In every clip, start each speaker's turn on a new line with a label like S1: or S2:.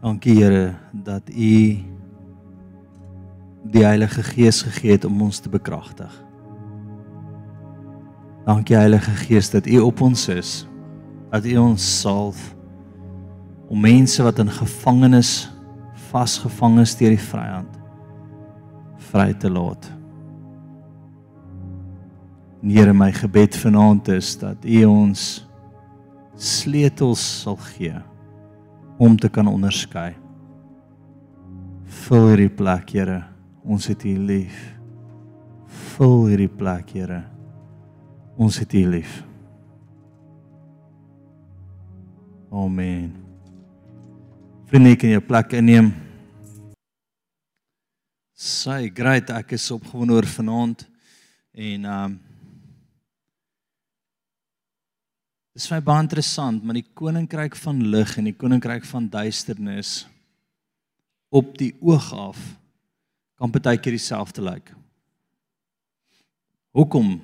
S1: Dankie Here dat U die Heilige Gees gegee het om ons te bekragtig. Dankie Heilige Gees dat U op ons is. Dat U ons salf om mense wat in gevangenis vasgevang is deur die vyand vry te laat. Here my gebed vanaand is dat U ons sleutels sal gee om te kan onderskei. Vul hierdie plek, Here. Ons het U lief. Vul hierdie plek, Here. Ons het U lief. Amen. Vriende, kan jy plek inneem? Sy, great, ek is opgewonde oor vanaand en um Dis vir my baie interessant, maar die koninkryk van lig en die koninkryk van duisternis op die oog af kan baie keer dieselfde lyk. Hoekom?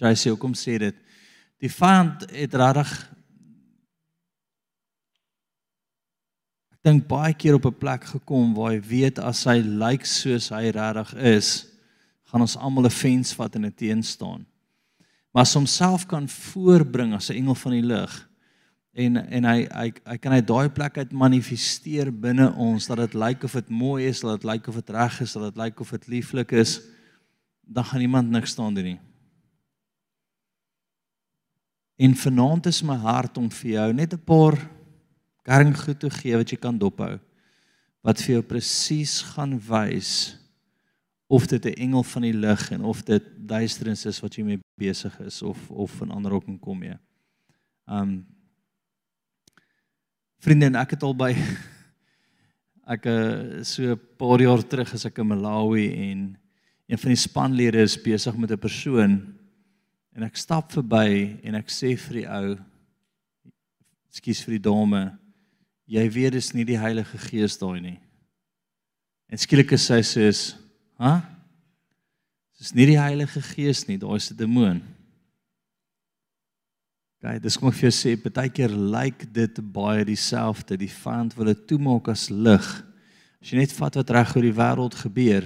S1: Jy sê hoekom sê dit? Die vyand het regtig ek dink baie keer op 'n plek gekom waar hy weet as hy lyk soos hy regtig is, gaan ons almal 'n fens vat en 'n teen staan maar homself kan voorbring as 'n engel van die lig en en hy hy hy kan hy daai plek uit manifesteer binne ons dat dit lyk of dit mooi is, dat dit lyk of dit reg is, dat dit lyk of dit lieflik is, dan gaan iemand niks staan doen nie. En vanaand is my hart om vir jou net 'n paar kerngoed te gee wat jy kan dophou wat vir jou presies gaan wys of dit 'n engel van die lig en of dit duisternis is wat jy mee besig is of of van ander ook kom jy. Um Vriende, ek het al by ek uh, so 'n paar jaar terug as ek in Malawi en een van die spanlede is besig met 'n persoon en ek stap verby en ek sê vir die ou Ekskuus vir die dame. Jy weet dis nie die Heilige Gees daai nie. En skielik is sy sê Ha? Dis nie die Heilige Gees nie, daar is 'n demoon. Kyk, dis kom ek vir jou sê, baie keer lyk dit baie dieselfde. Die vyand wil dit toemaak as lig. As jy net vat wat reg oor die wêreld gebeur,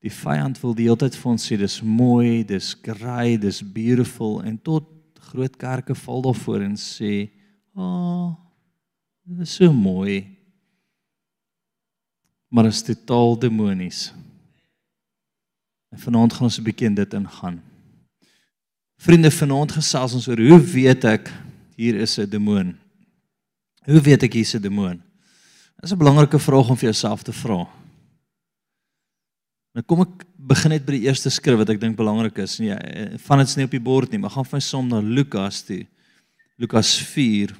S1: die vyand wil die hele tyd vir ons sê dis mooi, dis grey, dis beautiful en tot groot kerke val daarvoor en sê, "Ag, oh, dis so mooi." Maar dit is totaal demonies. En vanaand gaan ons 'n bietjie in dit ingaan. Vriende, vanaand gesels ons oor hoe weet ek hier is 'n demoon? Hoe weet ek hier's 'n demoon? Dis 'n belangrike vraag om vir jouself te vra. Nou kom ek begin net by die eerste skrif wat ek dink belangrik is. Nee, van dit is nie op die bord nie, maar gaan van som na Lukas toe. Lukas 4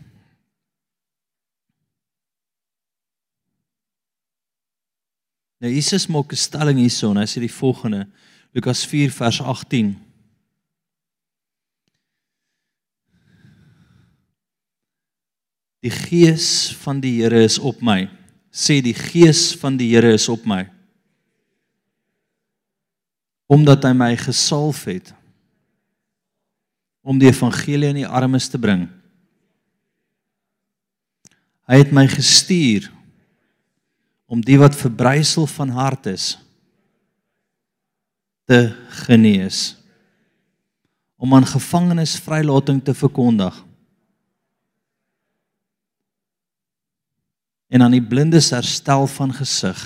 S1: Nou Jesus maak 'n stelling hierso en hy sê die volgende Lukas 4 vers 18 Die gees van die Here is op my. Sê die gees van die Here is op my. Omdat hy my gesalf het om die evangelie aan die armes te bring. Hy het my gestuur om die wat verbrysel van hart is te genees. Om aan gevangenes vrylating te verkondig. En aan die blindes herstel van gesig.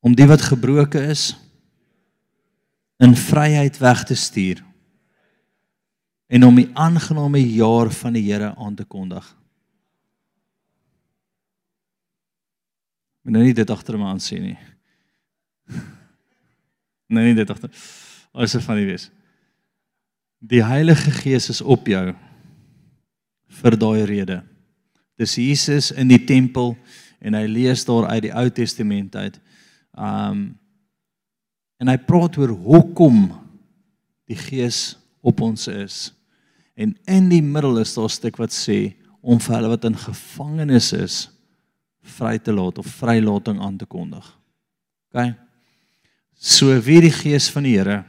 S1: Om die wat gebroke is in vryheid weg te stuur. En om die aangename jaar van die Here aan te kondig Moet nou nie dit agter my aan sien nie. Nee, nie dit agter. Alles is van die wees. Die Heilige Gees is op jou vir daai rede. Dis Jesus in die tempel en hy lees daar uit die Ou Testament uit. Um en hy praat oor hoekom die Gees op ons is. En in die middel is daar 'n stuk wat sê om vir hulle wat in gevangenis is vry te laat of vrylating aan te kondig. OK. So wie die gees van die Here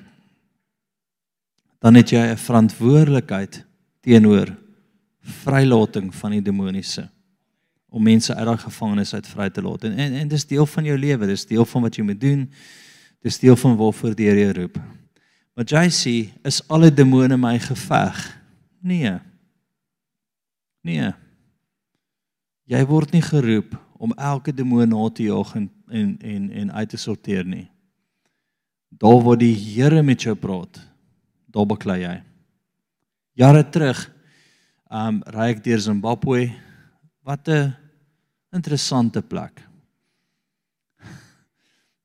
S1: dan het jy 'n verantwoordelikheid teenoor vrylating van die demoniese. om mense uit daai gevangenis uit vry te laat. En en, en dis deel van jou lewe, dis deel van wat jy moet doen. Dis deel van waarvoor die Here jou roep. Maar jy sê, is alle demone my geveg? Nee. Nee. Jy word nie geroep om elke demoon na te jaag en en en en uit te sorteer nie. Daar waar die Here met jou praat, daar beklei jy. Jare terug, um ry ek deur Zimbabwe. Wat 'n interessante plek.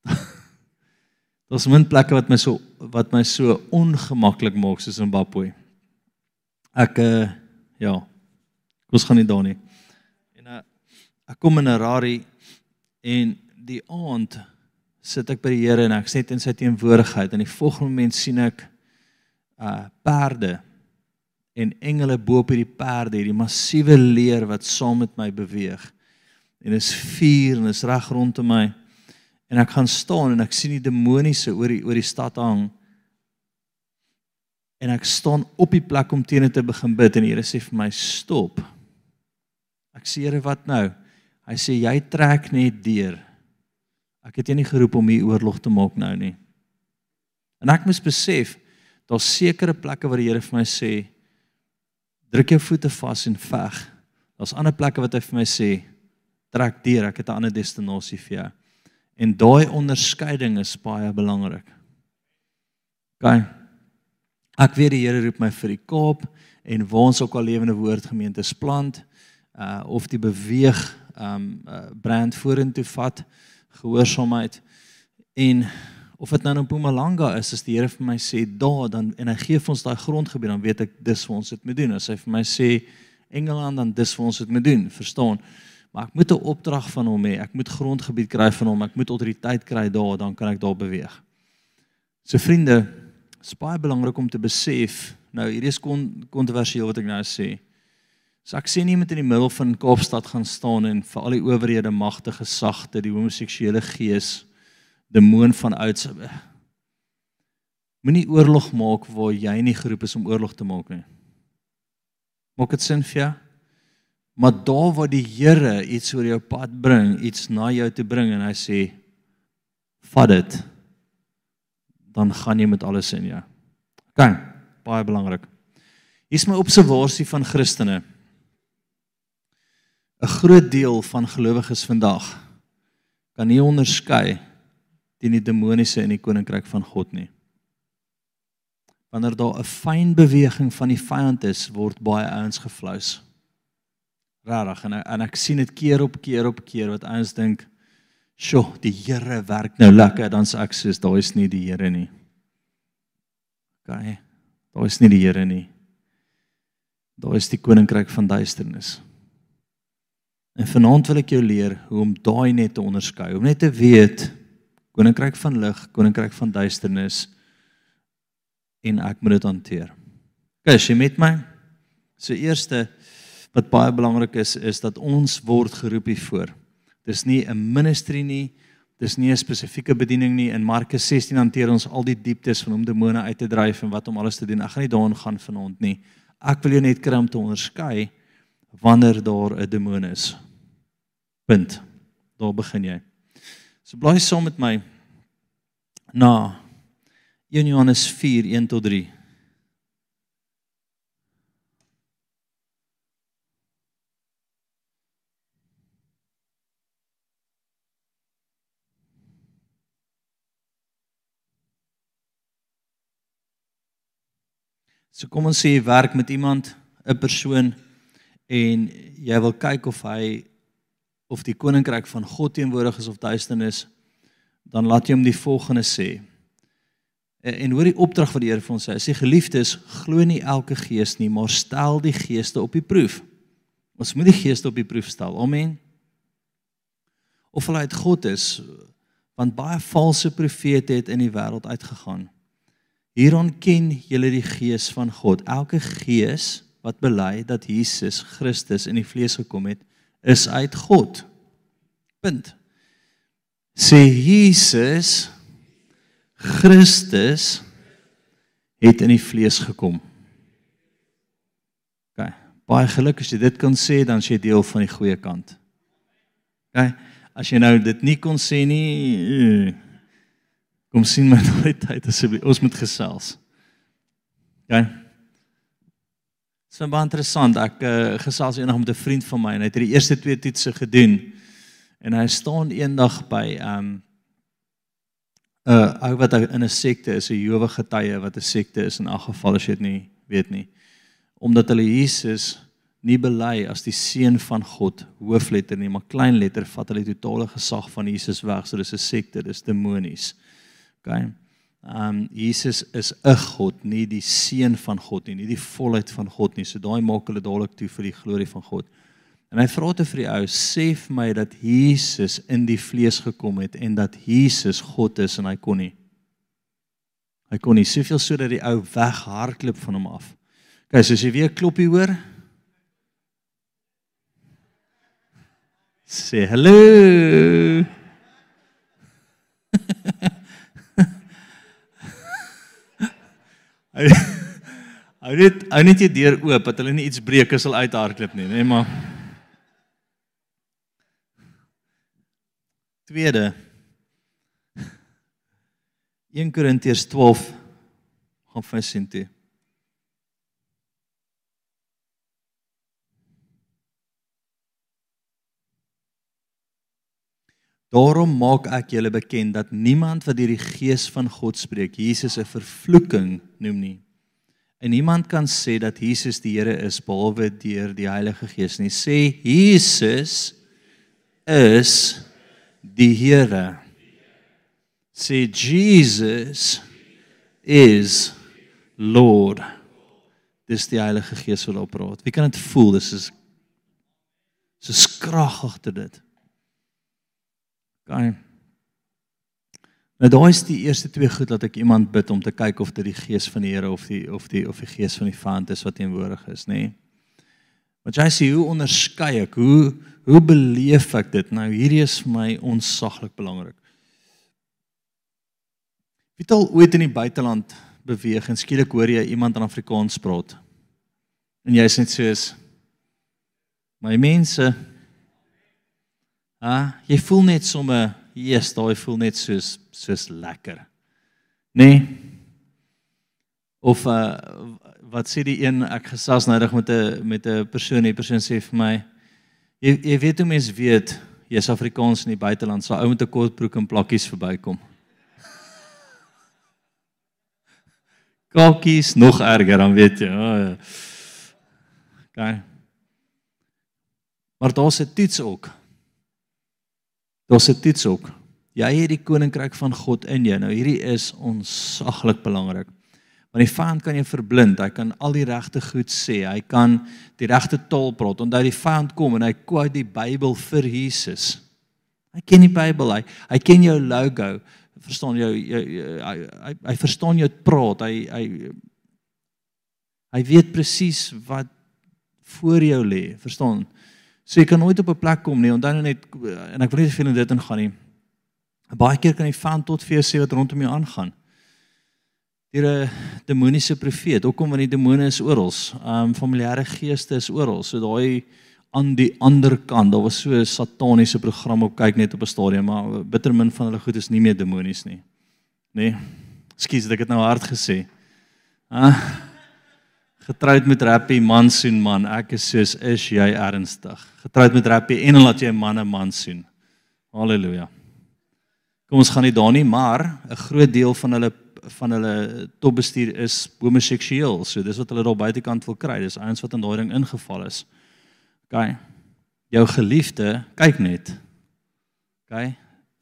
S1: Daar's min plekke wat my so wat my so ongemaklik maak soos Zimbabwe. Ek uh ja. Kom ons gaan nie daar nie. Ek kom in 'n Harare en die aand sit ek by die Here en ek sit in sy teenwoordigheid en die volgende oomblik sien ek uh perde en engele bo op hierdie perde, hierdie massiewe leer wat saam met my beweeg. En is vuur en is reg rondom my. En ek gaan staan en ek sien die demoniese oor die oor die stad hang. En ek staan op die plek om teen te begin bid en die Here sê vir my stop. Ek sê Here wat nou? Hy sê jy trek net deur. Ek het jou nie geroep om hier oorlog te maak nou nie. En ek moet besef daar's sekere plekke waar die Here vir my sê druk jou voete vas en veg. Daar's ander plekke wat hy vir my sê trek deur, ek het 'n ander destinasie vir jou. En daai onderskeiding is baie belangrik. OK. Ek weet die Here roep my vir die Kaap en waar ons ook al lewende woord gemeentes plant uh of die beweeg um uh, brand vorentoe vat gehoorsaamheid. En of dit nou in Mpumalanga is as die Here vir my sê daar dan en hy gee vir ons daai grondgebied dan weet ek dis vir ons dit moet doen. As hy vir my sê Engeland dan dis vir ons dit moet doen verstaan? Maar ek moet 'n opdrag van hom hê. Ek moet grondgebied kry van hom. Ek moet autoriteit kry daar dan kan ek daar beweeg. So vriende dit is baie belangrik om te besef nou hierdie is kon kontroversieel wat ek nou sê So ek sien iemand in die middel van Kaapstad gaan staan en vir al die owerhede magtige sagte die homoseksuele gees demoon van ouds Moenie oorlog maak waar jy nie geroep is om oorlog te maak nie. Maak dit sin vir jou? Maar daar waar die Here iets oor jou pad bring, iets na jou te bring en hy sê vat dit dan gaan jy met alles in jou. OK, baie belangrik. Hier is my observasie van Christene. 'n groot deel van gelowiges vandag kan nie onderskei teen die demoniese in die koninkryk van God nie. Wanneer daar 'n fyn beweging van die vyand is, word baie ouens geflous. Rarig en en ek sien dit keer op keer op keer wat ouens dink, "Sjoe, die Here werk nou lekker," dan sê ek soos, "Daar is nie die Here nie." OK. Daar is nie die Here nie. Daar is die koninkryk van duisternis. En vanaand wil ek jou leer hoe om daai net te onderskei, om net te weet koninkryk van lig, koninkryk van duisternis en ek moet dit hanteer. Okay, as jy met my. So eerste wat baie belangrik is is dat ons word geroep hiervoor. Dis nie 'n ministry nie, dis nie 'n spesifieke bediening nie. In Markus 16 hanteer ons al die dieptes van om demone uit te dryf en wat om alles te doen. Ek gaan nie daarin gaan vanaand nie. Ek wil jou net kry om te onderskei wanneer daar 'n demoon is. Punt. Daar begin jy. So bly saam met my na 1 Johannes 4:1 tot 3. So kom ons sê jy werk met iemand, 'n persoon en jy wil kyk of hy of die koninkryk van God teenwoordig is of duisternis, dan laat jy hom die volgende sê. En, en hoor die opdrag wat die Here vir ons sê. Hy sê geliefdes, glo nie elke gees nie, maar stel die geeste op die proef. Ons moet die geeste op die proef stel. Amen. Of hulle uit God is, want baie valse profete het in die wêreld uitgegaan. Hieron ken julle die gees van God. Elke gees wat bely dat Jesus Christus in die vlees gekom het, is uit God. Punt. Sê Jesus Christus het in die vlees gekom. OK. Baie geluk as jy dit kan sê, dan jy deel van die goeie kant. Okay? As jy nou dit nie kon sê nie, eh, kom sien my daai tyd asseblief. Ons moet gesels. Okay? Dit is baie interessant. Ek uh, gesels eendag met 'n vriend van my en hy het die eerste twee toetse gedoen. En hy staan eendag by um 'n uh, ou wat in 'n sekte is, 'n Jowe getuie wat 'n sekte is in elk geval as jy dit nie weet nie. Omdat hulle Jesus nie bely as die seun van God hoofletter nie, maar klein letter vat hulle die totale gesag van Jesus weg. So dis 'n sekte, dis demonies. OK. Ehm um, Jesus is 'n God, nie die seun van God nie, nie die volheid van God nie. So daai maak hulle dadelik toe vir die glorie van God. En hy vra te vir die ou, sê vir my dat Jesus in die vlees gekom het en dat Jesus God is en hy kon nie. Hy kon nie soveel sodat die ou weghardloop van hom af. Kyk, as jy weer kloppie hoor. Sê hallo. Hy Hou net hou net jy deur oop dat hulle nie iets breek as hulle uithardloop nie, nê, maar Tweede 1 Korintiërs 12 gaan vir sien toe. Daarom maak ek julle bekend dat niemand wat deur die gees van God spreek Jesus 'n vervloeking noem nie. En niemand kan sê dat Jesus die Here is behalwe deur die Heilige Gees nie. Sê Jesus is die Here. Sê Jesus is Lord. Dis die Heilige Gees wat op praat. Wie kan dit voel? Dis is so skrag agter dit. Gaan. Nou daai is die eerste twee goed dat ek iemand bid om te kyk of dit die gees van die Here of die of die of die gees van die Vader is wat teenwoordig is, nê? Nee. Want jy sê hoe onderskei ek? Hoe hoe beleef ek dit? Nou hierdie is vir my onsaglik belangrik. Wie het al ooit in die buiteland beweeg en skielik hoor jy iemand in Afrikaans praat? En jy sê net soos my mense Ah, jy voel net sommer, yes, daai voel net soos soos lekker. Nê? Nee? Of uh wat sê die een ek gesels nou reg met 'n met 'n persoon, die persoon sê vir my jy jy weet hoe mense weet jy's Afrikaans in die buiteland, so ou met 'n kort broek en plakkies verbykom. Kakkies nog erger dan weet jy. Oh, ja. Okay. Maar daar's 'n toets ook. Daar's 'n toets ook. Jy het die koninkryk van God in jou. Nou hierdie is onsaglik belangrik. Want die vyand kan jou verblind. Hy kan al die regte goed sê. Hy kan die regte taal praat. Onthou die vyand kom en hy quote die Bybel vir Jesus. Hy ken die Bybel. Hy hy ken jou logo. Verstaan jou, jou, jou hy, hy hy verstaan jou praat. Hy hy hy weet presies wat voor jou lê. Verstaan? So jy kan nooit op 'n plek kom nie. Onthou net en ek wil nie veel in dit ingaan nie. Baie keer kan die vyand tot vir jou sê wat rondom jou aangaan. Deur 'n demoniese profeet, hoekom want die demone is oral. Ehm um, familiêre geeste is oral. So daai aan die ander kant, daar was so 'n sataniese program op kyk net op 'n stadium, maar bitter min van hulle goed is nie meer demonies nie. Nee. Ekskuus, ek het nou hard gesê. Ah Getroud met Rappie man soen man. Ek is soos is jy ernstig. Getroud met Rappie en laat jy 'n man 'n man soen. Halleluja. Kom ons gaan nie daar nie, maar 'n groot deel van hulle van hulle topbestuur is homoseksueel. So dis wat hulle daar buitekant wil kry. Dis ouens wat in daai ding ingeval is. OK. Jou geliefde, kyk net. OK.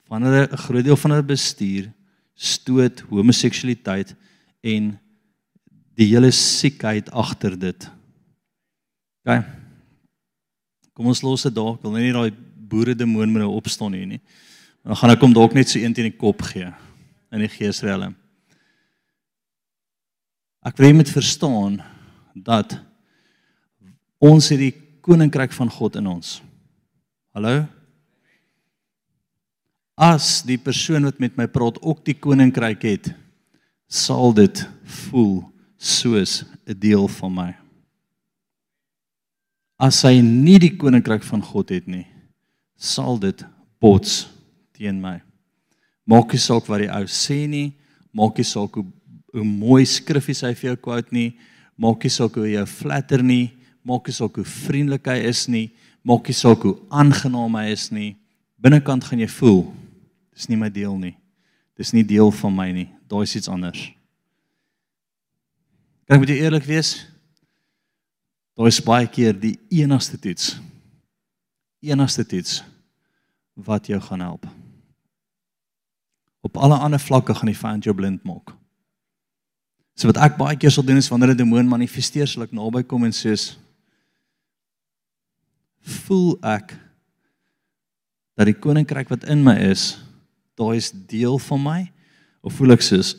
S1: Van hulle 'n groot deel van hulle bestuur stoot homoseksualiteit en die hele siekheid agter dit. OK. Kom ons los dit daar. Ek wil nie daai boere demoon moet nou opstaan hier nie. Dan gaan ek hom dalk net so een teen die kop gee in die geesrelm. Ek wil moet verstaan dat ons het die koninkryk van God in ons. Hallo? As die persoon wat met my praat ook die koninkryk het, sal dit voel soos 'n deel van my. As hy nie die koninkryk van God het nie, sal dit bots teen my. Maak nie saak wat die ou sê nie, maak nie saak hoe hoe mooi skriffies hy vir jou quote nie, maak nie saak hoe hy jou flatter nie, maak nie saak hoe vriendelik hy is nie, maak nie saak hoe aangenaam hy is nie. Binnekant gaan jy voel dis nie my deel nie. Dis nie deel van my nie. Daai is iets anders. Kan ek met jou eerlik wees? Daai is baie keer die enigste toets. Enigste toets wat jou gaan help. Op alle ander vlakke gaan die vyand jou blind maak. So wat ek baie keer sal doen is wanneer 'n demoon manifesteer, sal ek naby kom en sê voel ek dat die koninkryk wat in my is, daai is deel van my of voel ek soos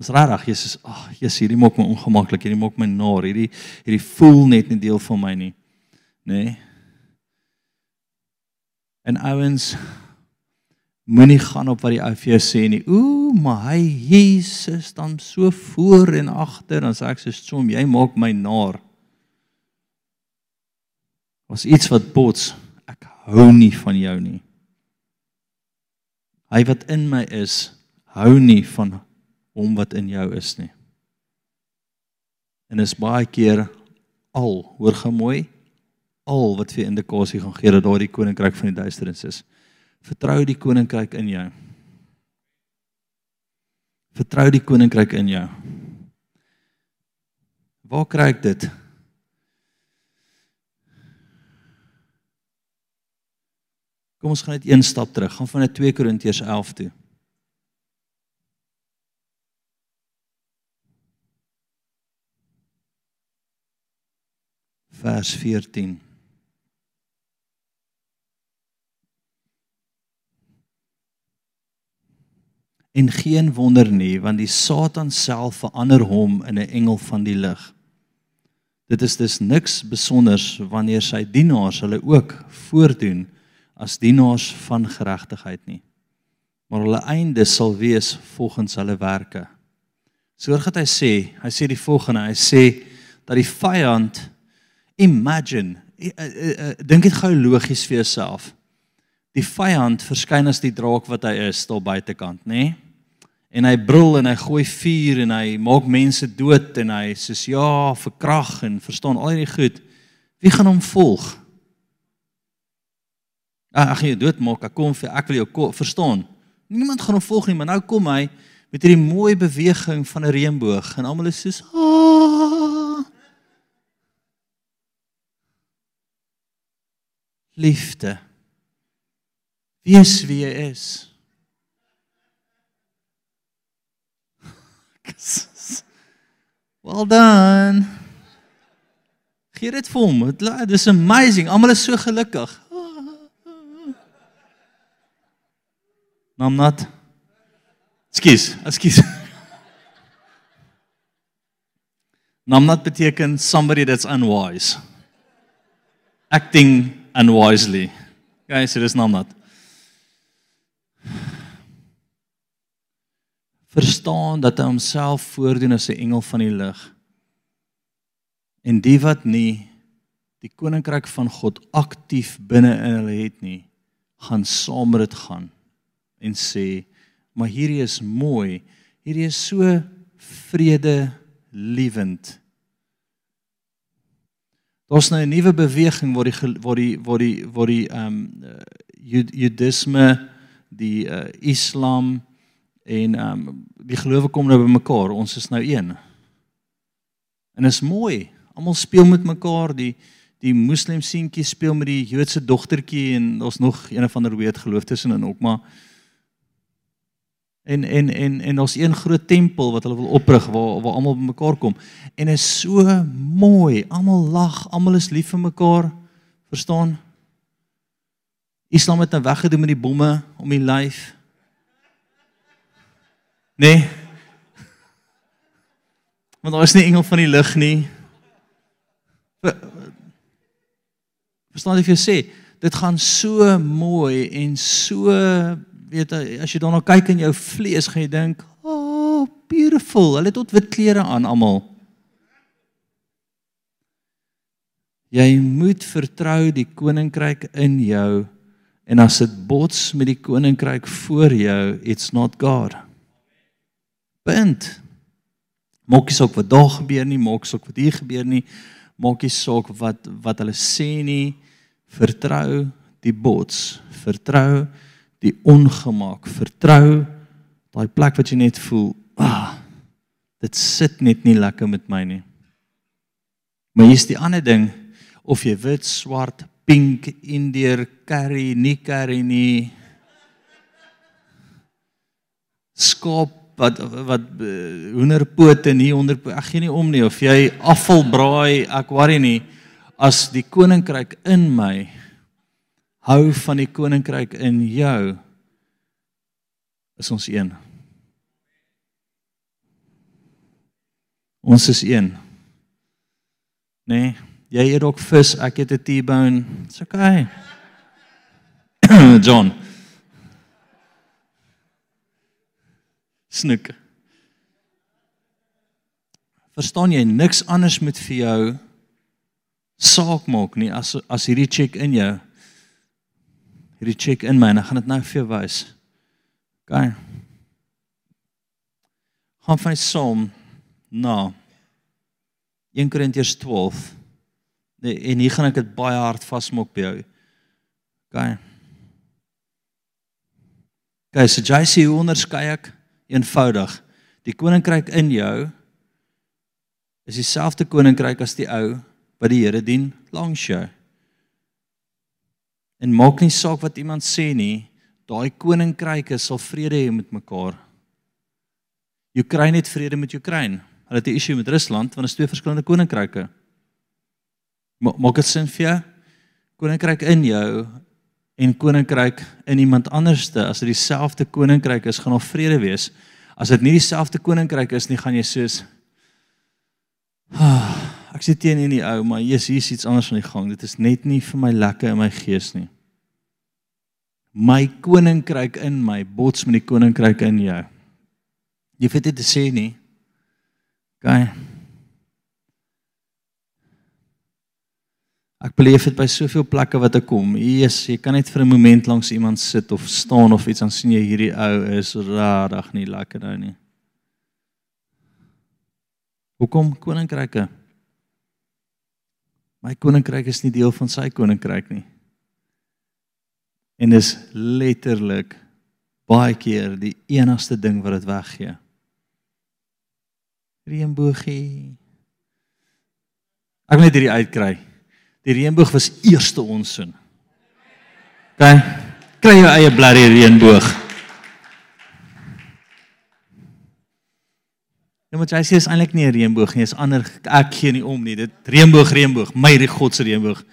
S1: Dis rarig, Jesus, ag, oh, Jesus, hierdie maak my ongemaklik, hierdie maak my naar, hierdie hierdie voel net nie deel van my nie. Nê? Nee? En ouens moenie gaan op wat die ou vir jou sê nie. Ooh, maar hy Jesus dan so voor en agter en sê ek sê som jy maak my naar. Was iets wat bots. Ek hou nie van jou nie. Hy wat in my is, hou nie van hom wat in jou is nie. En is baie keer al, hoor gou mooi, al wat vir indikasie gaan gee dat daardie koninkryk van die duisternis is. Vertrou die koninkryk in jou. Vertrou die koninkryk in jou. Waar kry ek dit? Kom ons gaan net een stap terug. Gaan van 2 Korintiërs 11 toe. Vers 14. En geen wonder nie, want die Satan self verander hom in 'n engel van die lig. Dit is dus niks besonders wanneer sy dienaars hulle ook voordoen as dienaars van geregtigheid nie. Maar hulle einde sal wees volgens hulle werke. So hoor wat hy sê, hy sê die volgende, hy sê dat die vyand imagine, uh, uh, uh, dink dit gou logies vir jouself. Die vyand verskyn as die draak wat hy is daar buitekant, nê? Nee? En hy brul en hy gooi vuur en hy maak mense dood en hy sê ja, verkrag en verstaan al hierdie goed. Wie gaan hom volg? Ah, ek gaan jou doodmaak. Ek kom vir ek wil jou verstaan. Niemand gaan hom volg nie, maar nou kom hy met hierdie mooi beweging van 'n reënboog en almal is soos ah. Liefde. Wees wie jy is. Well done. Gee dit vir hom. Dit is amazing. Almal is so gelukkig. No, I'm not. Ekskuus, ekskuus. Namnat beteken somebody that's unwise. Acting unwisely. Guys, dit is namnat. Verstaan dat hy homself voordoen as 'n engel van die lig. En die wat nie die koninkryk van God aktief binne in hulle het nie, gaan saam met dit gaan en sê maar hierdie is mooi. Hierdie is so vrede liewend. Daar's nou 'n nuwe beweging waar die waar die waar die waar die ehm um, Judaïsme, die uh, Islam en ehm um, die gelowe kom nou bymekaar. Ons is nou een. En is mooi. Almal speel met mekaar. Die die moslim seentjie speel met die Joodse dogtertjie en daar's nog een of ander weet geloof tussenin ook, maar En en en en ons een groot tempel wat hulle wil oprig waar waar almal bymekaar kom. En is so mooi. Almal lag, almal is lief vir mekaar. Verstaan? Islam het nou weggedoen met die bomme om die lyf. Nee. Want daar is nie engel van die lig nie. Verstaan jy wat ek sê? Dit gaan so mooi en so weet as jy daarna kyk in jou vlees gaan jy dink, "Oh, beautiful. Hulle het tot wit klere aan almal." Jy moet vertrou die koninkryk in jou en as dit bots met die koninkryk voor jou, it's not God. Punt. Maak nie saak wat daar gebeur nie, maak saak wat hier gebeur nie, maak nie saak wat wat hulle sê nie. Vertrou die bots, vertrou die ongemak, vertrou daai plek wat jy net voel, ah, dit sit net nie lekker met my nie. Maar hier's die ander ding, of jy wit, swart, pink, indier, curry, nie curry nie. Skop wat wat uh, hoenderpote nie onder ek gee nie om nie of jy afval braai ek worry nie as die koninkryk in my hou van die koninkryk in jou is ons een. Ons is een. Nee jy eet ook vis ek eet 'n T-bone. It's okay. John. Snoek. Verstaan jy niks anders met vir jou saak maak nie as as hierdie check in jou hierdie check in my en ek gaan dit nou vir jou wys. OK. Gaan van Psalm na 1 Korintiërs 12. Nee, en hier gaan ek dit baie hard vasmaak by jou. OK. OK, so jy sê hoe onderskei ek? eenvoudig. Die koninkryk in jou is dieselfde koninkryk as die ou wat die Here dien langs jou. En maak nie saak wat iemand sê nie, daai koninkryke sal vrede hê met mekaar. Oekraïne het vrede met Oekraïne. Hulle het 'n issue met Rusland want dit is twee verskillende koninkryke. Maak dit sin vir jou? Koninkryk in jou en koninkryk in iemand anderste as dit dieselfde koninkryk is gaan daar vrede wees as dit nie dieselfde koninkryk is nie gaan jy soos ah, ek sit teen in die ou maar Jesus hier's iets anders aan die gang dit is net nie vir my lekker in my gees nie my koninkryk in my bots met die koninkryk in jou jy weet dit te sê nie gaan Ek beleef dit by soveel plekke wat ek kom. Jesus, jy kan net vir 'n oomblik langs iemand sit of staan of iets dan sien jy hierdie ou is rarig nie lekker nou nie. Hoekom koninkryke? My koninkryk is nie deel van sy koninkryk nie. En is letterlik baie keer die enigste ding wat dit weggee. Reënboogie. Ek wil net hierdie uitkry. Die reënboog was eerste onsin. OK. Kry jou eie blerrie reënboog. Ja, maar jy sê is eintlik nie 'n reënboog nie, is ander ek gee nie om nie. Dit reënboog reënboog, my die God se reënboog.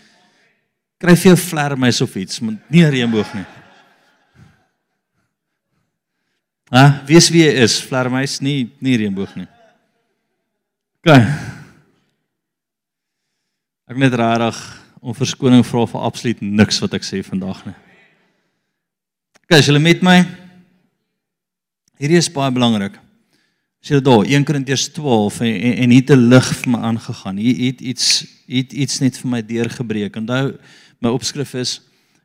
S1: Kry vir jou vlermuis of iets, maar nie 'n reënboog nie. Ha, wie is wie is vlermuis nie nie reënboog nie. OK. Ek net rarig om verskoning vra vir absoluut niks wat ek sê vandag nie. Okay, as julle met my hierdie is baie belangrik. As jy daar 1 Korintiërs 12 en en, en het 'n lig vir my aangegaan. Hier het iets het iets net vir my deurgebreek. Onthou my opskrif is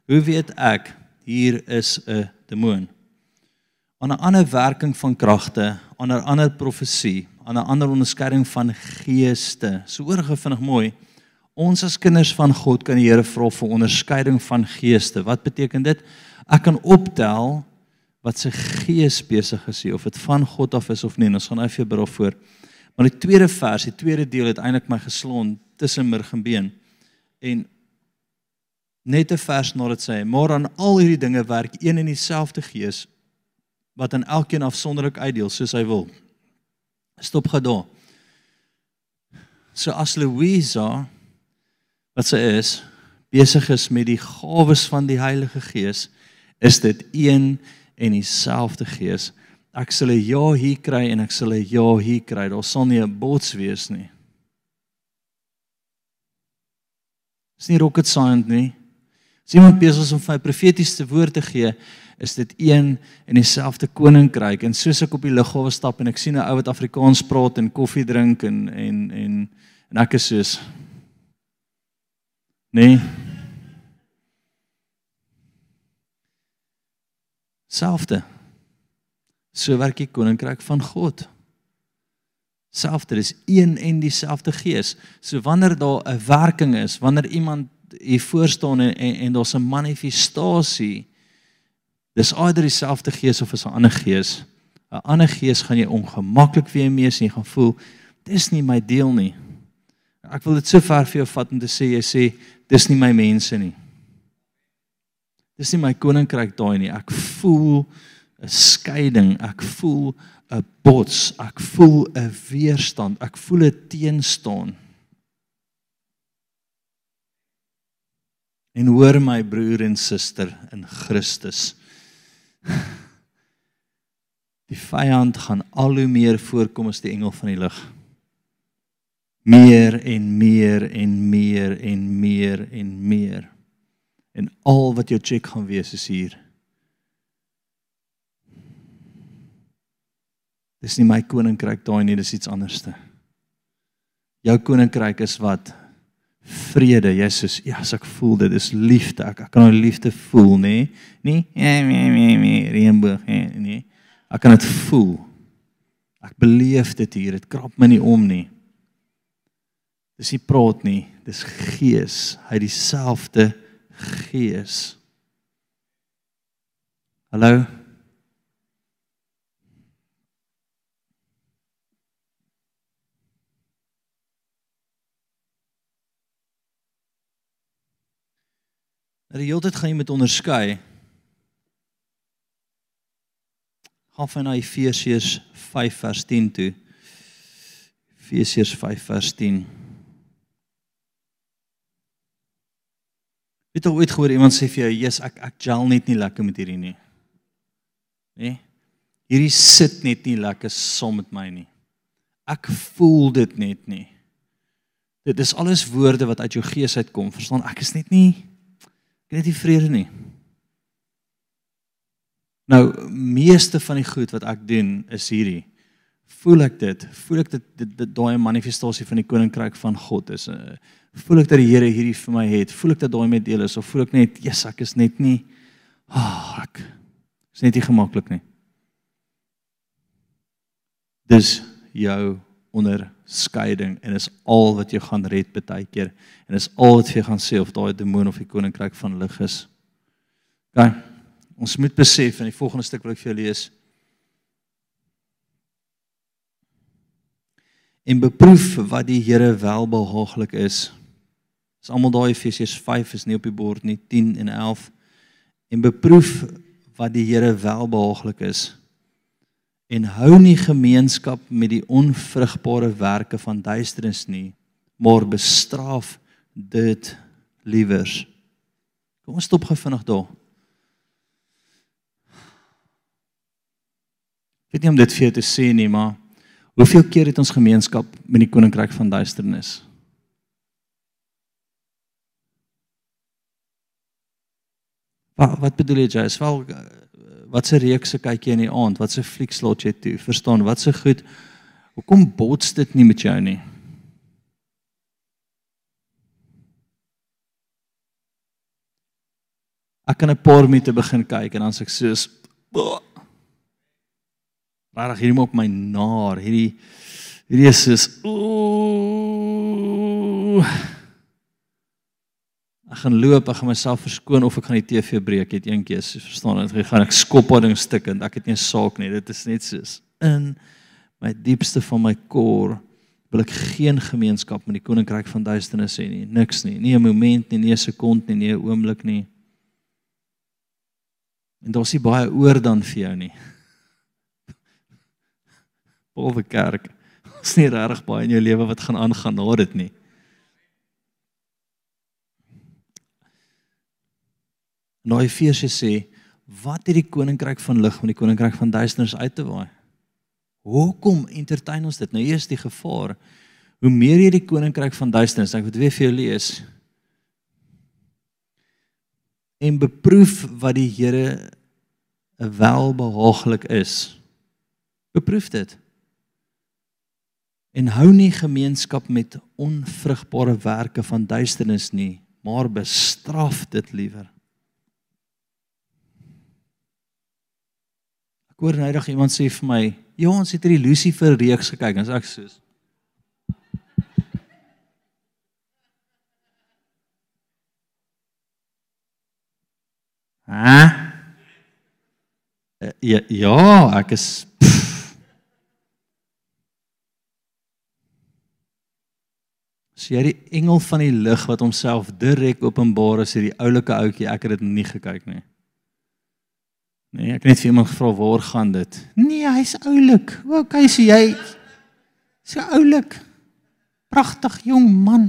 S1: hoe weet ek hier is 'n demoon? aan 'n ander werking van kragte, aan 'n ander profesie, aan 'n ander onderskeiding van geeste. So oorgevindig mooi. Ons as kinders van God kan die Here vra vir onderskeiding van geeste. Wat beteken dit? Ek kan optel wat se gees besig is of dit van God af is of nie. Ons gaan nou vir bid voor. Maar die tweede vers, die tweede deel het eintlik my geslaan tussen murg en been. En net 'n vers nadat sê, maar aan al hierdie dinge werk een en dieselfde gees wat aan elkeen afsonderlik uitdeel soos hy wil. Stop daar. So as Louisa wat sy is besig is met die gawes van die Heilige Gees, is dit een en dieselfde Gees. Ek sal 'n ja hier kry en ek sal 'n ja hier kry. Daar sal nie 'n bots wees nie. Dis nie rocket science nie. As iemand besig om vir 'n profetiese woord te gee, is dit een en dieselfde koninkryk. En soos ek op die lughawe stap en ek sien 'n ou wat Afrikaans praat en koffie drink en en en en ek is soos Nee. Selfde. So werk die koninkryk van God. Selfde, dis een en dieselfde gees. So wanneer daar 'n werking is, wanneer iemand hier voor staan en en, en daar's 'n manifestasie, dis eerder dieselfde gees of is 'n ander gees. 'n Ander gees gaan jy ongemaklik weer mee sien, gaan voel dis nie my deel nie. Ek wil dit so ver vir jou vat om te sê jy sê dis nie my mense nie. Dis nie my koninkryk daai nie. Ek voel 'n skeiding, ek voel 'n bots, ek voel 'n weerstand, ek voel 'n teenstaan. En hoor my broer en suster in Christus. Die vyand gaan al hoe meer voorkom as die engel van die lig. Meer en meer en meer en meer en meer. En al wat jou check gaan wees is hier. Dis nie my koninkryk daai nie, dis iets anderste. Jou koninkryk is wat vrede. Jy sê ja, as ek voel dit is liefde. Ek, ek kan nou liefde voel, nê? Nee? Nee, nee, nee, nee, reënboog, nee, nee. Ek kan dit voel. Ek beleef dit hier. Dit krap my nie om nie. Dis nie praat nie, dis gees. Hy dieselfde gees. Hallo. Nou die hele tyd gaan jy met onderskei. Gaan van Efesiërs 5 vers 10 toe. Efesiërs 5 vers 10. Het jy ooit gehoor iemand sê vir jou, "Jesus, ek ek gel net nie lekker met hierdie nie." Nê? Hierdie sit net nie lekker saam met my nie. Ek voel dit net nie. Dit is alles woorde wat uit jou gees uitkom. Verstaan? Ek is net nie Ek het nie vrede nie. Nou, meeste van die goed wat ek doen is hierdie. Voel ek dit? Voel ek dit dit daai manifestasie van die koninkryk van God is? Uh, voel ek dat die Here hierdie vir my het? Voel ek dat daai met deel is of voel ek net, "Jesus, ek is net nie ah, ek is net nie gemaklik nie." Dis jou onderskeiding en is al wat jy gaan red baie keer en is al wat jy gaan sê of daai demoon of die koninkryk van lig is. OK. Ons moet besef in die volgende stuk wat ek vir julle lees. En beproef wat die Here welbehaaglik is. Dis almal daai Efesiërs 5 is nie op die bord nie 10 en 11. En beproef wat die Here welbehaaglik is en hou nie gemeenskap met die onvrugbare werke van duisternis nie, maar bestraf dit liewers. Kom ons stop gou vinnig daar. Ek weet nie om dit vir jou te sê nie, maar hoeveel keer het ons gemeenskap met die koninkryk van duisternis? Wat wat bedoel jy, Jess? Wel wat se reekse kyk jy in die aand? Wat se fliek slot jy toe? Verstaan, wat se goed? Hoekom bots dit nie met jou nie? Ek kan 'n paar minute begin kyk en dan sê ek soos Rarig hierdie maak my naar. Hierdie hierdie is soos ooh ek gaan loop, ek gaan myself verskoon of ek gaan die TV breek, het een keer, verstaan jy, ek gaan ek skop daai ding stukkend. Ek het nie 'n saak nie. Dit is net soos in my diepste van my kor wil ek geen gemeenskap met die koninkryk van duisternis hê nie. Niks nie. Nie 'n oomblik nie, nie 'n sekond nie, nie 'n oomblik nie. En daar's nie baie oor dan vir jou nie. Behalwe kerk. Ons nie regtig baie in jou lewe wat gaan aangaan na dit nie. Nou Efesië sê, wat het die koninkryk van lig met die koninkryk van duisternis uit te waai? Hoekom entertain ons dit? Nou hier is die gevaar. Hoe meer jy die koninkryk van duisternis, ek wil weer vir jou lees. En beproef wat die Here welbehaaglik is. Beproef dit. En hou nie gemeenskap met onvrugbare werke van duisternis nie, maar bestraf dit liewer. Ek hoor nydig iemand sê vir my, "Ja, ons het hierdie Lucifer reeks gekyk." En ek sê, Hæ? Ja, ja, ek is Sien jy die engel van die lig wat homself direk openbaar as hierdie oulike ouetjie, ek het dit nie gekyk nie. Nee, ek het net vir iemand gevra waar gaan dit? Nee, hy's oulik. Okay, sien jy? So oulik. Pragtig jong man.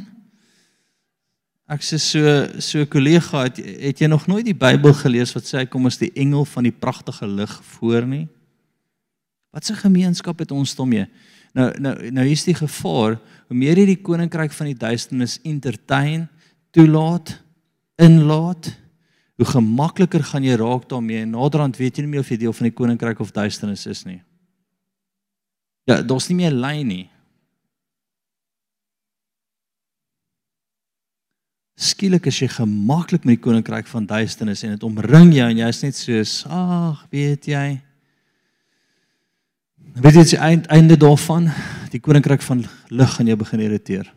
S1: Ek sê so so kollega het het jy nog nooit die Bybel gelees wat sê hy kom as die engel van die pragtige lig voor nie? Wat 'n gemeenskap het ons daarmee? Nou nou nou hier's die gevaar, hoe meer jy die koninkryk van die duisternis entertain, toelaat, inlaat, hoe gemakliker gaan jy raak daarmee en naderhand weet jy nie meer of jy deel van die koninkryk of duisternis is nie. Ja, daar's nie meer lyn nie. Skielik is jy gemaklik met die koninkryk van duisternis en dit omring jou en jy is net so, ag, weet jy, Weet jy die eind, einde daarvan? Die koninkryk van lig gaan jou begin irriteer.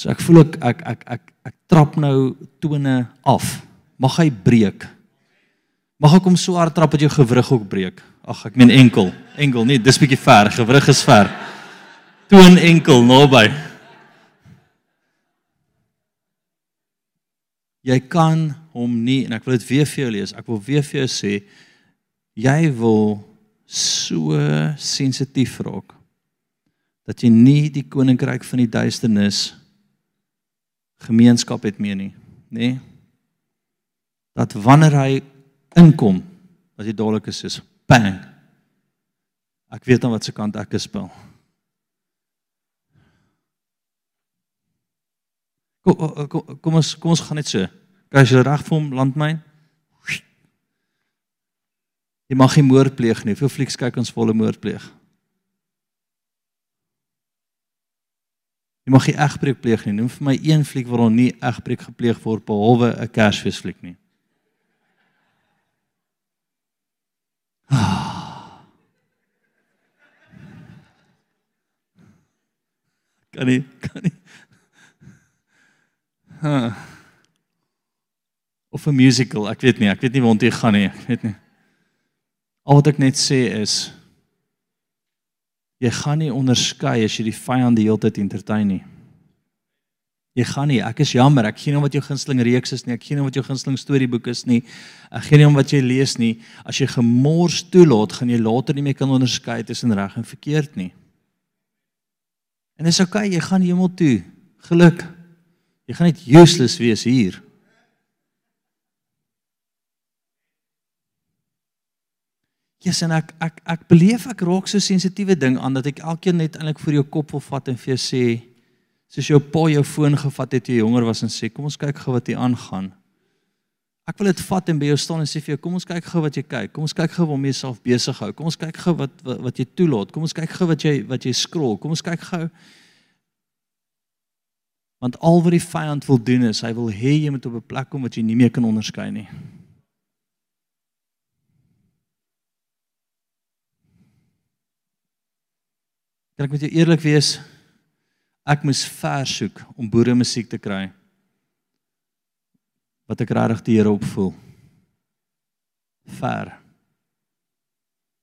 S1: So ek voel ek ek ek ek, ek trap nou tone af. Mag hy breek. Mag ek hom so hard trap dat jou gewrig ook breek. Ag, ek meen enkel, enkel, nee, dis bietjie ver, gewrig is ver. Toon enkel naby. Jy kan hom nie en ek wil dit weer vir jou lees. Ek wil weer vir jou sê jy wil so sensitief raak dat jy nie die koninkryk van die duisternis gemeenskap het meer nie, nê? Dat wanneer hy inkom, as jy dadelik is soos bang. Ek weet dan wat se kant ek speel. Kom kom kom ons kom ons gaan net so. Kyk as jy reg vir hom landmyn. Jy mag nie moord pleeg nie. Hoeveel flieks kyk ons volle moord pleeg? Jy mag nie egbreek pleeg nie. Noem vir my een fliek waar nie egbreek gepleeg word behalwe 'n Kersfeesfliek nie. Kan nie, kan nie. Huh. Of 'n musical, ek weet nie, ek weet nie waar dit gaan nie, ek weet nie. Al wat ek net sê is jy gaan nie onderskei as jy die vyand die hele tyd entertain nie. Jy gaan nie, ek is jammer, ek gee nie om wat jou gunsteling reeks is nie, ek gee nie om wat jou gunsteling storieboek is nie. Ek gee nie om wat jy lees nie. As jy gemors toelaat, gaan jy later nie meer kan onderskei tussen reg en verkeerd nie. En dis oukei, okay, jy gaan hemel toe. Geluk. Jy gaan net useless wees hier. Jesus en ek ek ek beleef ek raak so sensitiewe ding aan dat ek elkeen net eintlik vir jou kop wil vat en vir jou sê soos jou pa jou foon gevat het toe jy jonger was en sê kom ons kyk gou wat hier aangaan. Ek wil dit vat en by jou staan en sê vir jou kom ons kyk gou wat jy kyk. Kom ons kyk gou waarmee jy self besig hou. Kom ons kyk gou wat, wat wat jy toelaat. Kom ons kyk gou wat jy wat jy scroll. Kom ons kyk gou Want al wat die vyand wil doen is hy wil hê jy moet op 'n plek kom wat jy nie meer kan onderskei nie. Kan ek met jou eerlik wees? Ek moes ver soek om boere musiek te kry. Wat ek regtig die Here opvoel. Ver.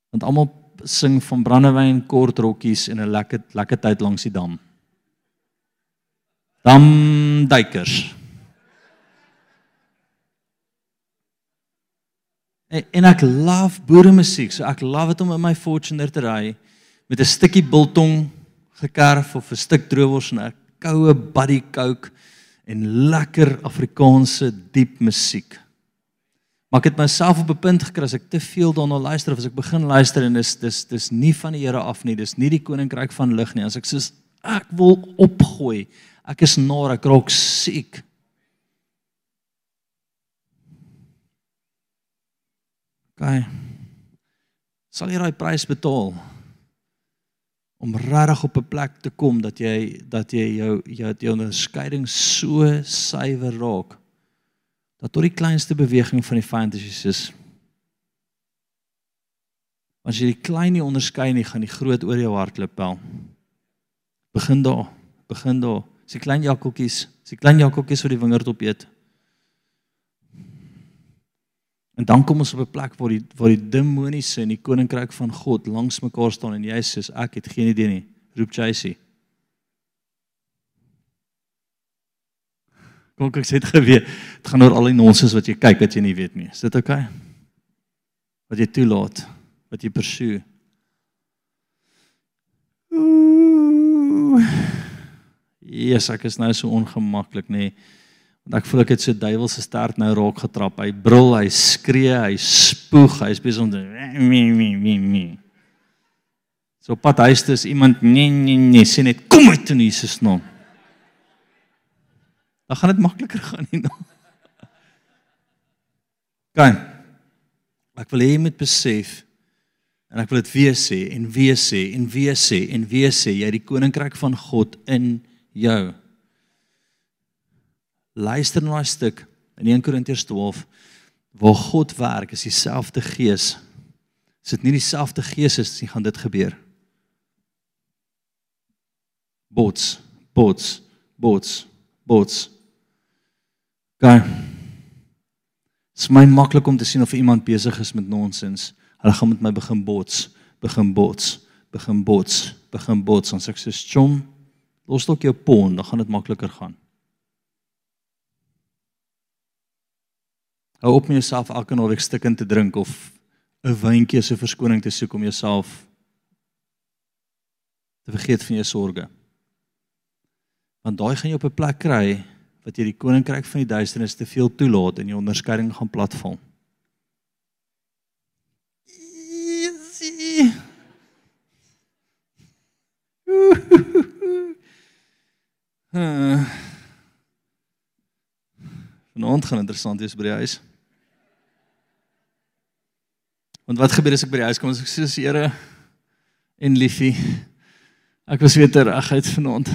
S1: Want almal sing van brandewyn, kort rokkies en 'n lekker lekker tyd langs die dam. Dam duikers. En, en ek love boere musiek, so ek love dit om in my Fortuner te ry met 'n stukkie biltong gekerf of 'n stuk droewors en 'n koue buddy coke en lekker Afrikaanse diep musiek. Maar ek het myself op 'n punt gekry as ek te veel daarna luister of as ek begin luister en dis dis dis nie van die Here af nie, dis nie die koninkryk van lig nie. As ek sê ek wil opgooi, ek is nar, ek raak siek. Gaan. Sal jy daai prys betaal? Om regtig op 'n plek te kom dat jy dat jy jou jou jou onderskeiding so suiwer raak dat tot die kleinste beweging van die vyand is. As jy die klein nie onderskei nie gaan die groot oor jou hart pel. Begin daar begin daar. Sy klein jakkeltjies sy klein jakkeltjies wat die wingerd op eet En dan kom ons op 'n plek waar die waar die demoniese en die koninkryk van God langs mekaar staan en jy sê ek het geen idee nie. Roep Chasey. Kom ek sê dit geweet. Dit gaan oor al die nonsens wat jy kyk wat jy nie weet nie. Is dit oukei? Okay? Wat jy toelaat, wat jy persoe. Jesus, ek is nou so ongemaklik nê. Nee. Want ek voel ek het so duiwelse stert nou raak getrap. Hy brul, hy skree, hy spoeg, hy is besig om te mi mi mi mi. So pad huis toe is iemand nee nee nee sê net kom uit in Jesus naam. Dan gaan dit makliker gaan nie nou. Gaan. Ek wil hê jy moet besef en ek wil dit weer sê en weer sê en weer sê en weer sê jy die koninkryk van God in jou luister na daai stuk in 1 Korintiërs 12 waar God werk is dieselfde gees. As dit nie dieselfde gees is nie, gaan dit gebeur. Bots, bots, bots, bots. Gaan. Dit is my maklik om te sien of iemand besig is met nonsens. Hulle gaan met my begin bots, begin bots, begin bots, begin bots. Ons ek sê, "Chom, los dalk jou pon, dan gaan dit makliker gaan." Hou op met jouself elke naweek stikkend te drink of 'n wyntjie se verskoning te soek om jouself te vergeet van jou sorges. Want daai gaan jy op 'n plek kry wat jy die koninkryk van die duisternis te veel toelaat en jou onderskeiding gaan platval. Easy. Vanaand gaan interessant wees by die huis. Want wat gebeur as ek by die huis kom as ek sê Here en liefie ek was weer ter regheid vanaand.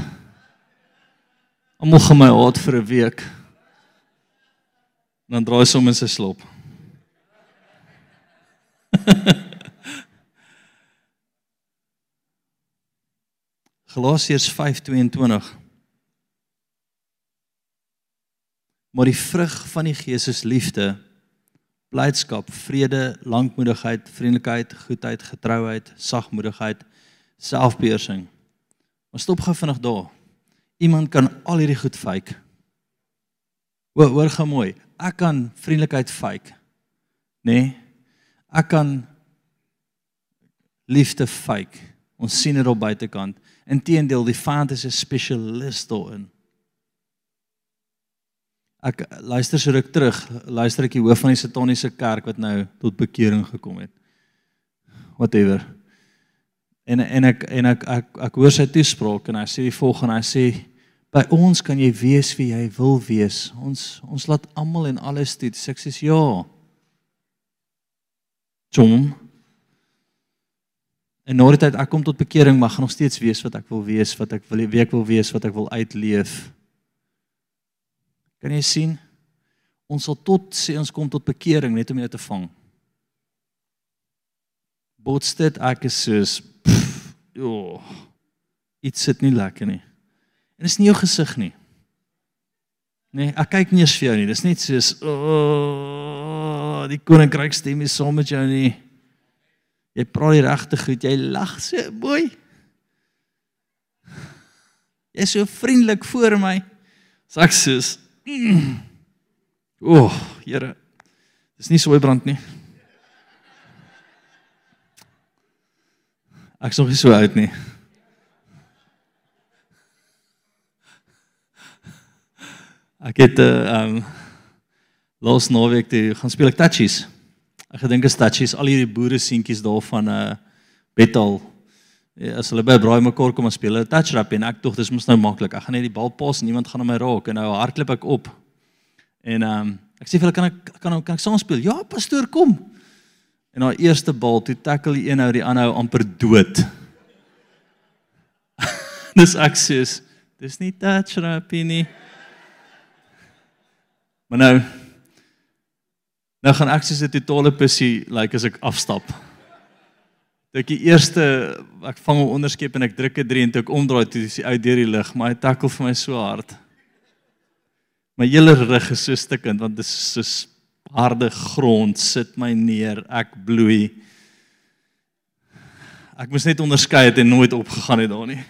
S1: Almal gaan my haat vir 'n week. Dan draai soms in sy slop. Galasiërs 5:22 Maar die vrug van die Gees is liefde, blydskap, vrede, lankmoedigheid, vriendelikheid, goedheid, getrouheid, sagmoedigheid, selfbeheersing. Maar stop gou vinnig daar. Iemand kan al hierdie goed fake. Hoor, hoor gou mooi. Ek kan vriendelikheid fake. Nê? Nee? Ek kan liefde fake. Ons sien dit op buitekant. Inteendeel, die vyand is 'n spesialis daarin. Ek luister so ruk terug, luister ek die hoof van die Sataniese kerk wat nou tot bekering gekom het. Whatever. En en ek en ek ek, ek, ek hoor sy toespraak en hy sê die volgende, hy sê by ons kan jy wees wie jy wil wees. Ons ons laat almal en alles toe. Sê ek sê ja. Jom. En nou dit ek kom tot bekering mag nog steeds wees wat ek wil wees, wat ek wil wie ek wil wees, wat ek wil uitleef. Kan jy sien? Ons sal tot sê ons kom tot bekering net om jou te vang. Botsted ek is soos jo. Dit sit nie lekker nie. En dis nie jou gesig nie. Nee, ek kyk nie eens vir jou nie. Dis net soos o, oh, die koninkryk stem is saam met jou nie. Jy praat die regte goed. Jy lag so mooi. Jy's so vriendelik voor my. Saks soos Mm. O, oh, Here. Dis nie sooi brand nie. Ek sou nie so uit nie. Ek het 'n uh, um los naweek toe gaan speel ek touchies. Ek gedink is touchies al hierdie boere seentjies daar van 'n uh, Bethel Ja, as hulle by braai mekaar kom en speel, hulle touch rap en ek dink dis mos nou maklik. Ek gaan net die bal pas en niemand gaan aan my raak en nou hardloop ek op. En ehm um, ek sê vir hulle kan ek kan kan ek saam speel? Ja, pastoor, kom. En haar eerste bal, toe tackle die een ou die ander ou amper dood. dis ek sê dis nie touch therapy nie. Maar nou nou gaan ek soos 'n totale pussy like as ek afstap. Dit die eerste ek vang hom onderskep en ek druk dit drie en toe ek omdraai toe is hy uit deur die lug, maar hy tackle vir my so hard. My hele rug is so stikkend want dit is soos harde grond sit my neer, ek bloei. Ek moes net onderskei het en nooit opgegaan het daar nie.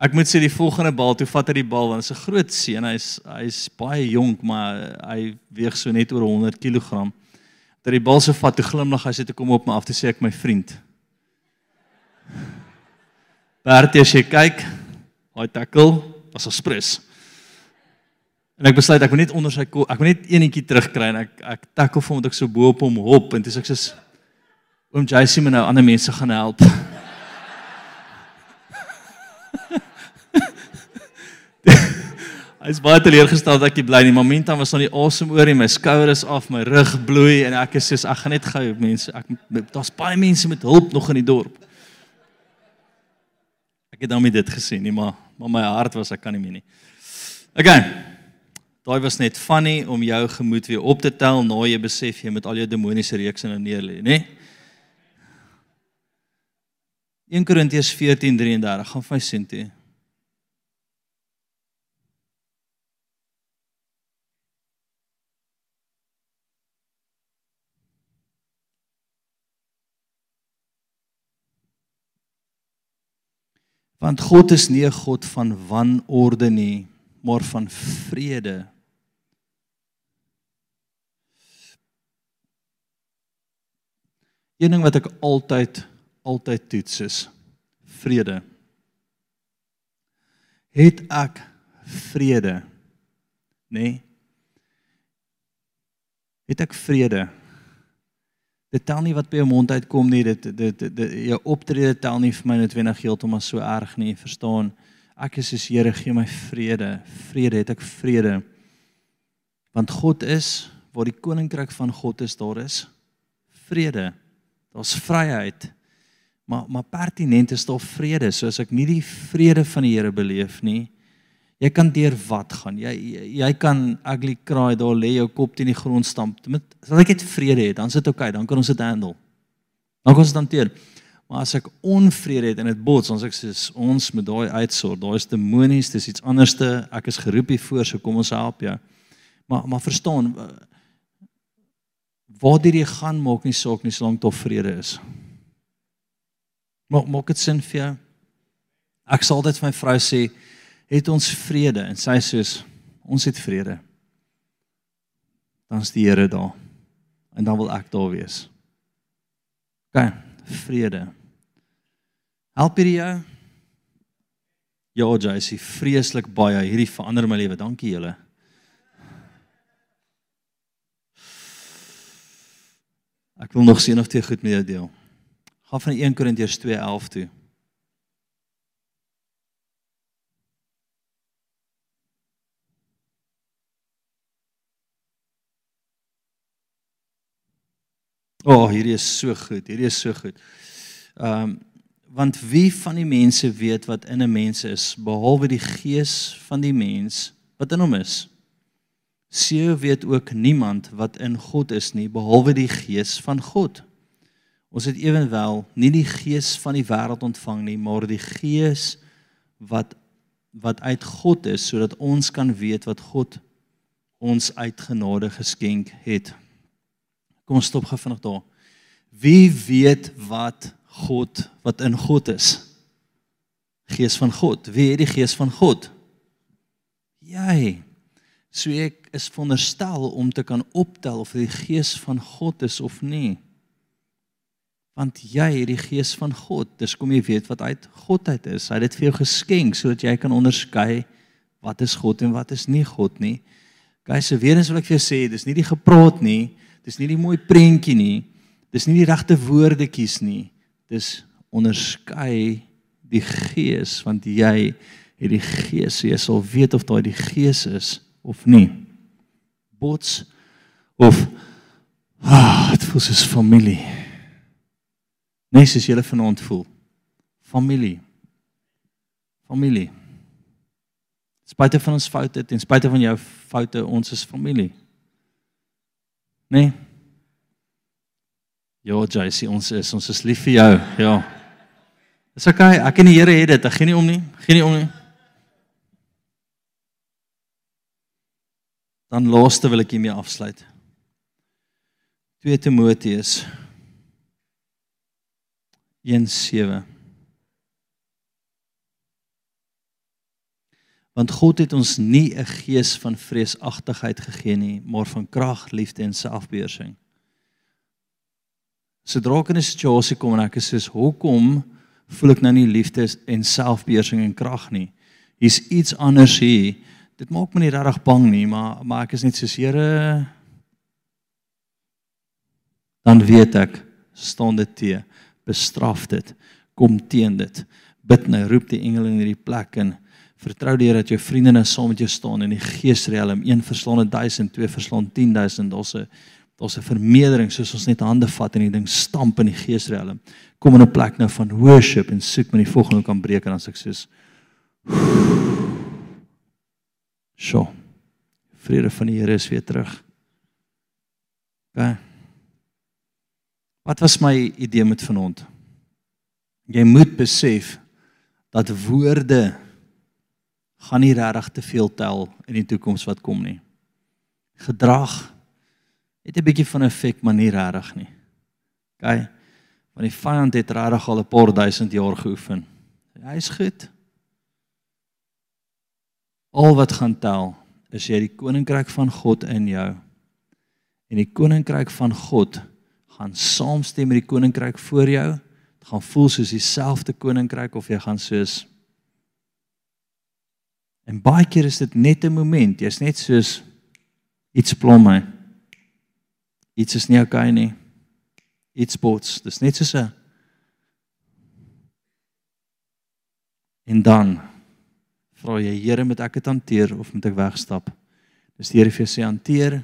S1: Ek moet sê die volgende bal, toe vat hy die bal want hy's 'n groot seun, hy's hy's baie jonk, maar hy weeg so net oor 100 kg. Dat die bal so vat, toe glimlag hy sê toe kom op my af te sê ek my vriend. Bert, as jy kyk, hy tackle was 'n sprus. En ek besluit ek moet net onder sy kop, ek moet net eenetjie terugkry en ek ek tackle hom omdat ek so bo op hom hop en dis ek sê oom JC moet nou ander mense gaan help. Hy's baie teleurgestel dat ek nie bly nie. Momentan was aan die asem oor en my skouers af, my rug bloei en ek is soos ek gaan net gou mense, ek daar's baie mense met hulp nog in die dorp. Ek het nou net dit gesien nie, maar maar my hart was ek kan nie meer nie. Okay. Daai was net funny om jou gemoed weer op te tel na jy besef jy met al jou demoniese reekse nou neer lê, nê? 1 Korintiërs 14:33 gaan vir my sien toe. Want God is nie 'n God van wanorde nie, maar van vrede. Een ding wat ek altyd altyd toets is vrede. Het ek vrede? Nê? Nee? Het ek vrede? Dit tel nie wat by jou mond uitkom nie. Dit dit dit jou optrede tel nie vir my noodwendig heeltemal so erg nie, verstaan? Ek is soos Here, gee my vrede. Vrede het ek vrede. Want God is waar die koninkryk van God is, daar is vrede. Daar's vryheid. Maar maar pertinent is daar vrede. So as ek nie die vrede van die Here beleef nie, Jy kan deur wat gaan. Jy jy kan ugly cry daar lê jou kop teen die grond stamp. Met as ek net vrede het, dan sit dit okay, dan kan ons dit handle. Dan kan ons dit hanteer. Maar as ek onvrede het en dit bots, ons ek sê ons met daai uitsort, daai is demonies, dis iets anderste. Ek is geroep hier voor, so kom ons help jou. Maar maar verstaan waar dit gaan maak nie saak nie solank daar vrede is. Maak maak dit sin vir jou? Ek sal dit vir my vrou sê, het ons vrede en sy sê ons het vrede. Dan is die Here daar. En dan wil ek daar wees. OK, vrede. Help hier jou. Ja, Jacy, vreeslik baie. Hierdie verander my lewe. Dankie julle. Ek wil nog sien of jy goed jou deel. Gaan van 1 Korintiërs 2:11 toe. O, oh, hierdie is so goed. Hierdie is so goed. Ehm um, want wie van die mense weet wat in 'n mens is behalwe die gees van die mens wat in hom is? Sien weet ook niemand wat in God is nie behalwe die gees van God. Ons het ewenwel nie die gees van die wêreld ontvang nie, maar die gees wat wat uit God is sodat ons kan weet wat God ons uit genade geskenk het. Kom stop gou vinnig daar. Wie weet wat God wat in God is? Gees van God. Wie het die gees van God? Jy. So ek is veronderstel om te kan optel of die gees van God is of nie. Want jy het die gees van God. Dis kom jy weet wat uit God uit is. Hy het dit vir jou geskenk sodat jy kan onderskei wat is God en wat is nie God nie. Guys, so weer eens wil ek vir jou sê, dis nie die gepraat nie. Dis nie die mooi prentjie nie. Dis nie die regte woordetjies nie. Dis onderskei die gees want jy het die gees. Jy sal weet of daai die gees is of nie. Bots of ah, dit voel soos familie. Nee, soos jy vanaand voel. Familie. Familie. Spite van ons foute, ten spyte van jou foute, ons is familie. Nee. Ja, JC, ons is ons is lief vir jou. Ja. Dis okay, ek en die Here het dit. Ek gee nie om nie. Gee nie om nie. Dan laaste wil ek hiermee afsluit. 2 Timoteus 1:7 Want God het ons nie 'n gees van vreesagtigheid gegee nie, maar van krag, liefde en selfbeheersing. Sodra ek in 'n situasie kom en ek is soos, "Hoekom voel ek nou nie liefde en selfbeheersing en krag nie?" Hier's iets anders hier. Dit maak my nie regtig bang nie, maar maar ek is net soos, "Here, dan weet ek staan dit te bestraf dit kom teen dit bid nou roep die engele in hierdie plek en vertrou die Here dat jou vriende nou saam met jou staan in die geesriem een verslaan 1000 twee verslaan 10000 daar's 'n daar's 'n vermeerdering soos ons net hande vat en die ding stamp in die geesriem kom in 'n plek nou van worship en soek met die volgende kan breek en dan sê ek soos Sjoe. Vrede van die Here is weer terug. OK. Wat was my idee met vanaand? Jy moet besef dat woorde gaan nie regtig te veel tel in die toekoms wat kom nie. Gedrag het 'n bietjie van 'n effek, maar nie regtig nie. OK. Want die vyand het regtig al 'n paar duisend jaar geoefen. Hy's goed. Al wat gaan tel is jy die koninkryk van God in jou. En die koninkryk van God gaan saamstem met die koninkryk voor jou. Dit gaan voel soos dieselfde koninkryk of jy gaan soos En baie keer is dit net 'n oomblik. Jy's net soos iets plom my. Iets is nie okay nie. Iets spots. Dis net soos 'n En dan vra jy Here, moet ek dit hanteer of moet ek wegstap? Dis die Here vir sê hanteer.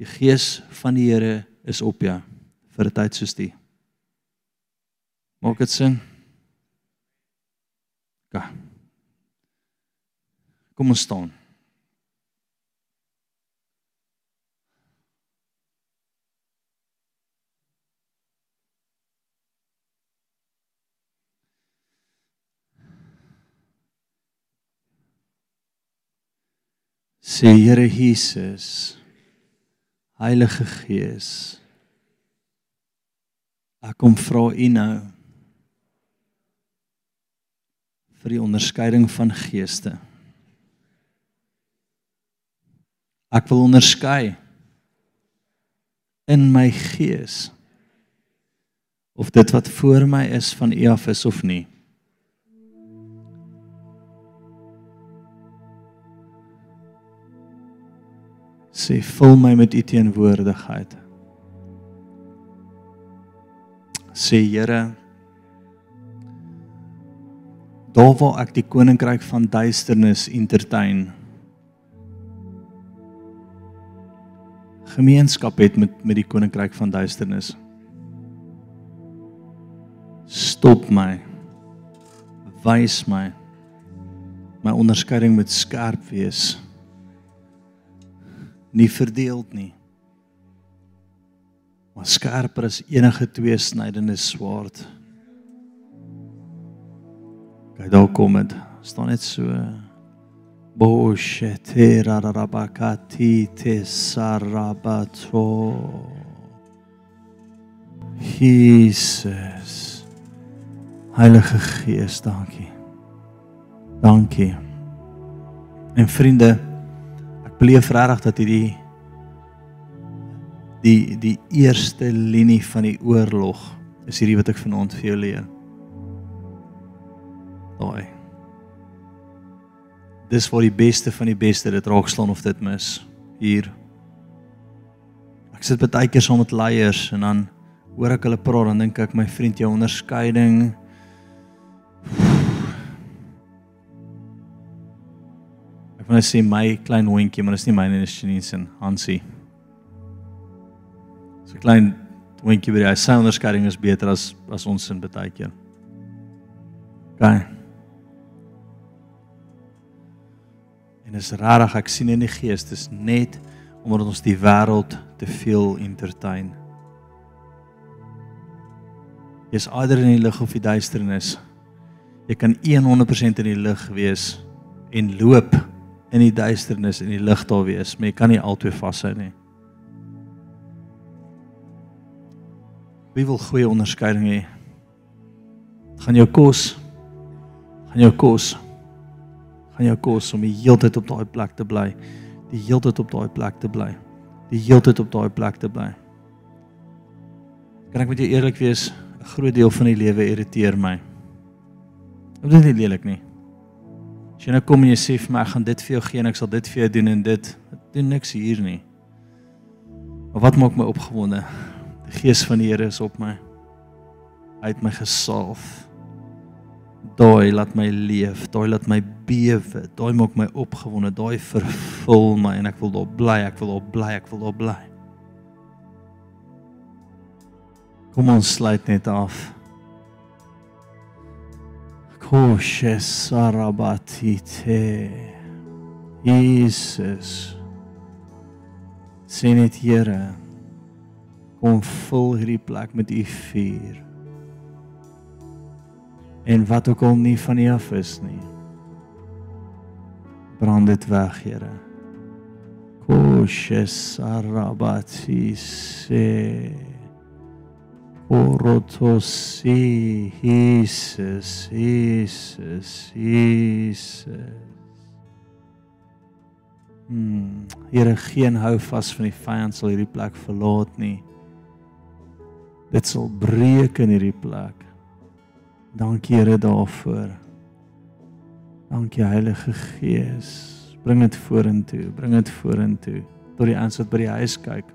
S1: Die gees van die Here is op jou vir 'n tyd soos die. Maak dit sin? Ja. Kom ons staan. Sê Here Jesus, Heilige Gees, Ek kom vra U nou vir die onderskeiding van geeste. Ek wil onderskei in my gees of dit wat voor my is van U af is of nie. Sê vul my met U teenwoordigheid sê Here daar waar ek die koninkryk van duisternis entertain gemeenskap het met met die koninkryk van duisternis. Stop my. Wys my. My onderskeiding moet skerp wees. Nie verdeeld nie. Maar skerper as enige tweesnydende swaard. Kyk daar kom dit. staan net so Boshetera rabakati te sarabato. Jesus. Heilige Gees, dankie. Dankie. En vriende, ek beleef regtig dat hierdie die die eerste linie van die oorlog is hierdie wat ek vanaand vir jou leer. Daai. Dis vir die beste van die beste dit raakslaan of dit mis hier. Ek sit baie keer saam met leiers en dan hoor ek hulle praat dan dink ek my vriend jou onderskeiding Ek wil net sê my klein hondjie, maar dit is nie myne, dit is Janine se Hansie. 'n klein hondjie by die huis. Sy onderskeiding is beter as as ons in baie keer. Okay. En is rarig ek sien in die gees dis net omdat ons die wêreld te veel entertain. Jy's eerder in die lig of die duisternis. Jy kan 100% in die lig wees en loop in die duisternis en die lig daar wees, maar jy kan nie altyd vashou nie. Wie wil goeie onderskeiding hê? Gaan jou kos gaan jou kos gaan jou kos om die hele tyd op daai plek te bly. Die hele tyd op daai plek te bly. Die hele tyd op daai plek te bly. Kan ek met jou eerlik wees? 'n Groot deel van die lewe irriteer my. Dit is nie lelik nie. As jy nou kom en jy sê vir my ek gaan dit vir jou gee en ek sal dit vir jou doen en dit, dit doen niks hier nie. Maar wat maak my opgewonde? Die gees van die Here is op my. Hy het my gesalf. Daai laat my leef, daai laat my bewe, daai maak my opgewonde, daai vervul my en ek wil daar bly, ek wil daar bly, ek wil daar bly. Kom ons sluit net af. Koshe sarabatite. Jesus. Sien dit Here. Kom vul hierdie plek met u vuur. En wat ook al nie van u af is nie. Brand dit weg, Here. Koshe sarabatise. Orotosi, Jesus, Jesus, Jesus. Hmm, Here geen hou vas van die vyand sal hierdie plek verlaat nie. Dit sal breek in hierdie plek. Dankie Here daarvoor. Dankie Heilige Gees. Bring dit vorentoe, bring dit vorentoe tot die ouens wat by die huis kyk.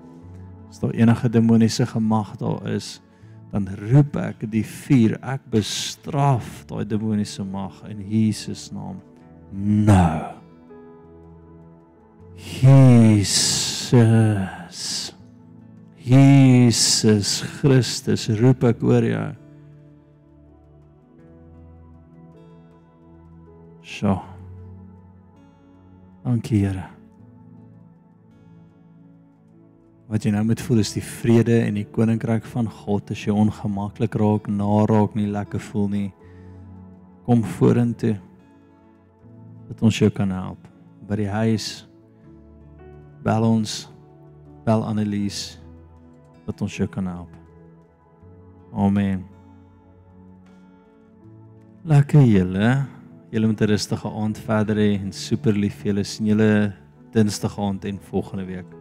S1: As daar enige demoniese gemag daar is, dan roep ek die vuur ek bestraf daai demoniese mag in Jesus naam nou Jesus Jesus Christus roep ek oor jou Sjoe Dankie Here wat jy nou moet voel is die vrede en die koninkryk van God as jy ongemaklik raak, naraak, nie lekker voel nie. Kom vorentoe. Dat ons jou kan help by die huis. Bel ons. Bel Annelies dat ons jou kan help. Amen. Lekker julle. Julle moet 'n rustige aand verder hê en super lief vir julle sien julle Dinsdag aand en volgende week.